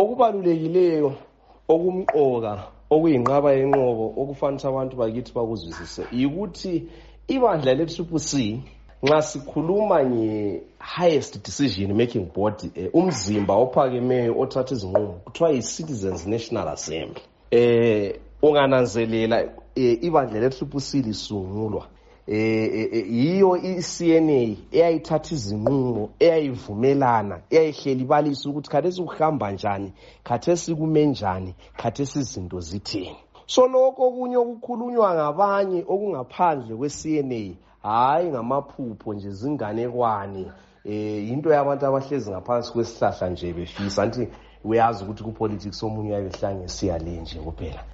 okubalulekileyo okumqoka okuyinqaba yenqobo okufanisa abantu bakithi bakuzwisise yikuthi ibandla le-triple c nxa sikhuluma nge-highest decision making body eh, umzimba ophakemeyo othatha izinqumo kuthiwa yi-citizens national assembly eh ungananzelela eh, ibandla le-triple c lisungulwa. Yiyo i-CNA eyayithatha izinqumo eyayivumelana eyayihleli ibalisa ukuthi khathesi kuhamba njani khathesi kume njani khathesi izinto zithini. So lokho okunye okukhulunywa ngabanye okungaphandle kwe-CNA hhayi ngamaphupho nje zinganekwane. Eh into yabantu abahlezi ngaphansi kwesihlahla nje befisa anti uyazi ukuthi kupolitics omunye uyabe hlangesiya le nje kuphela.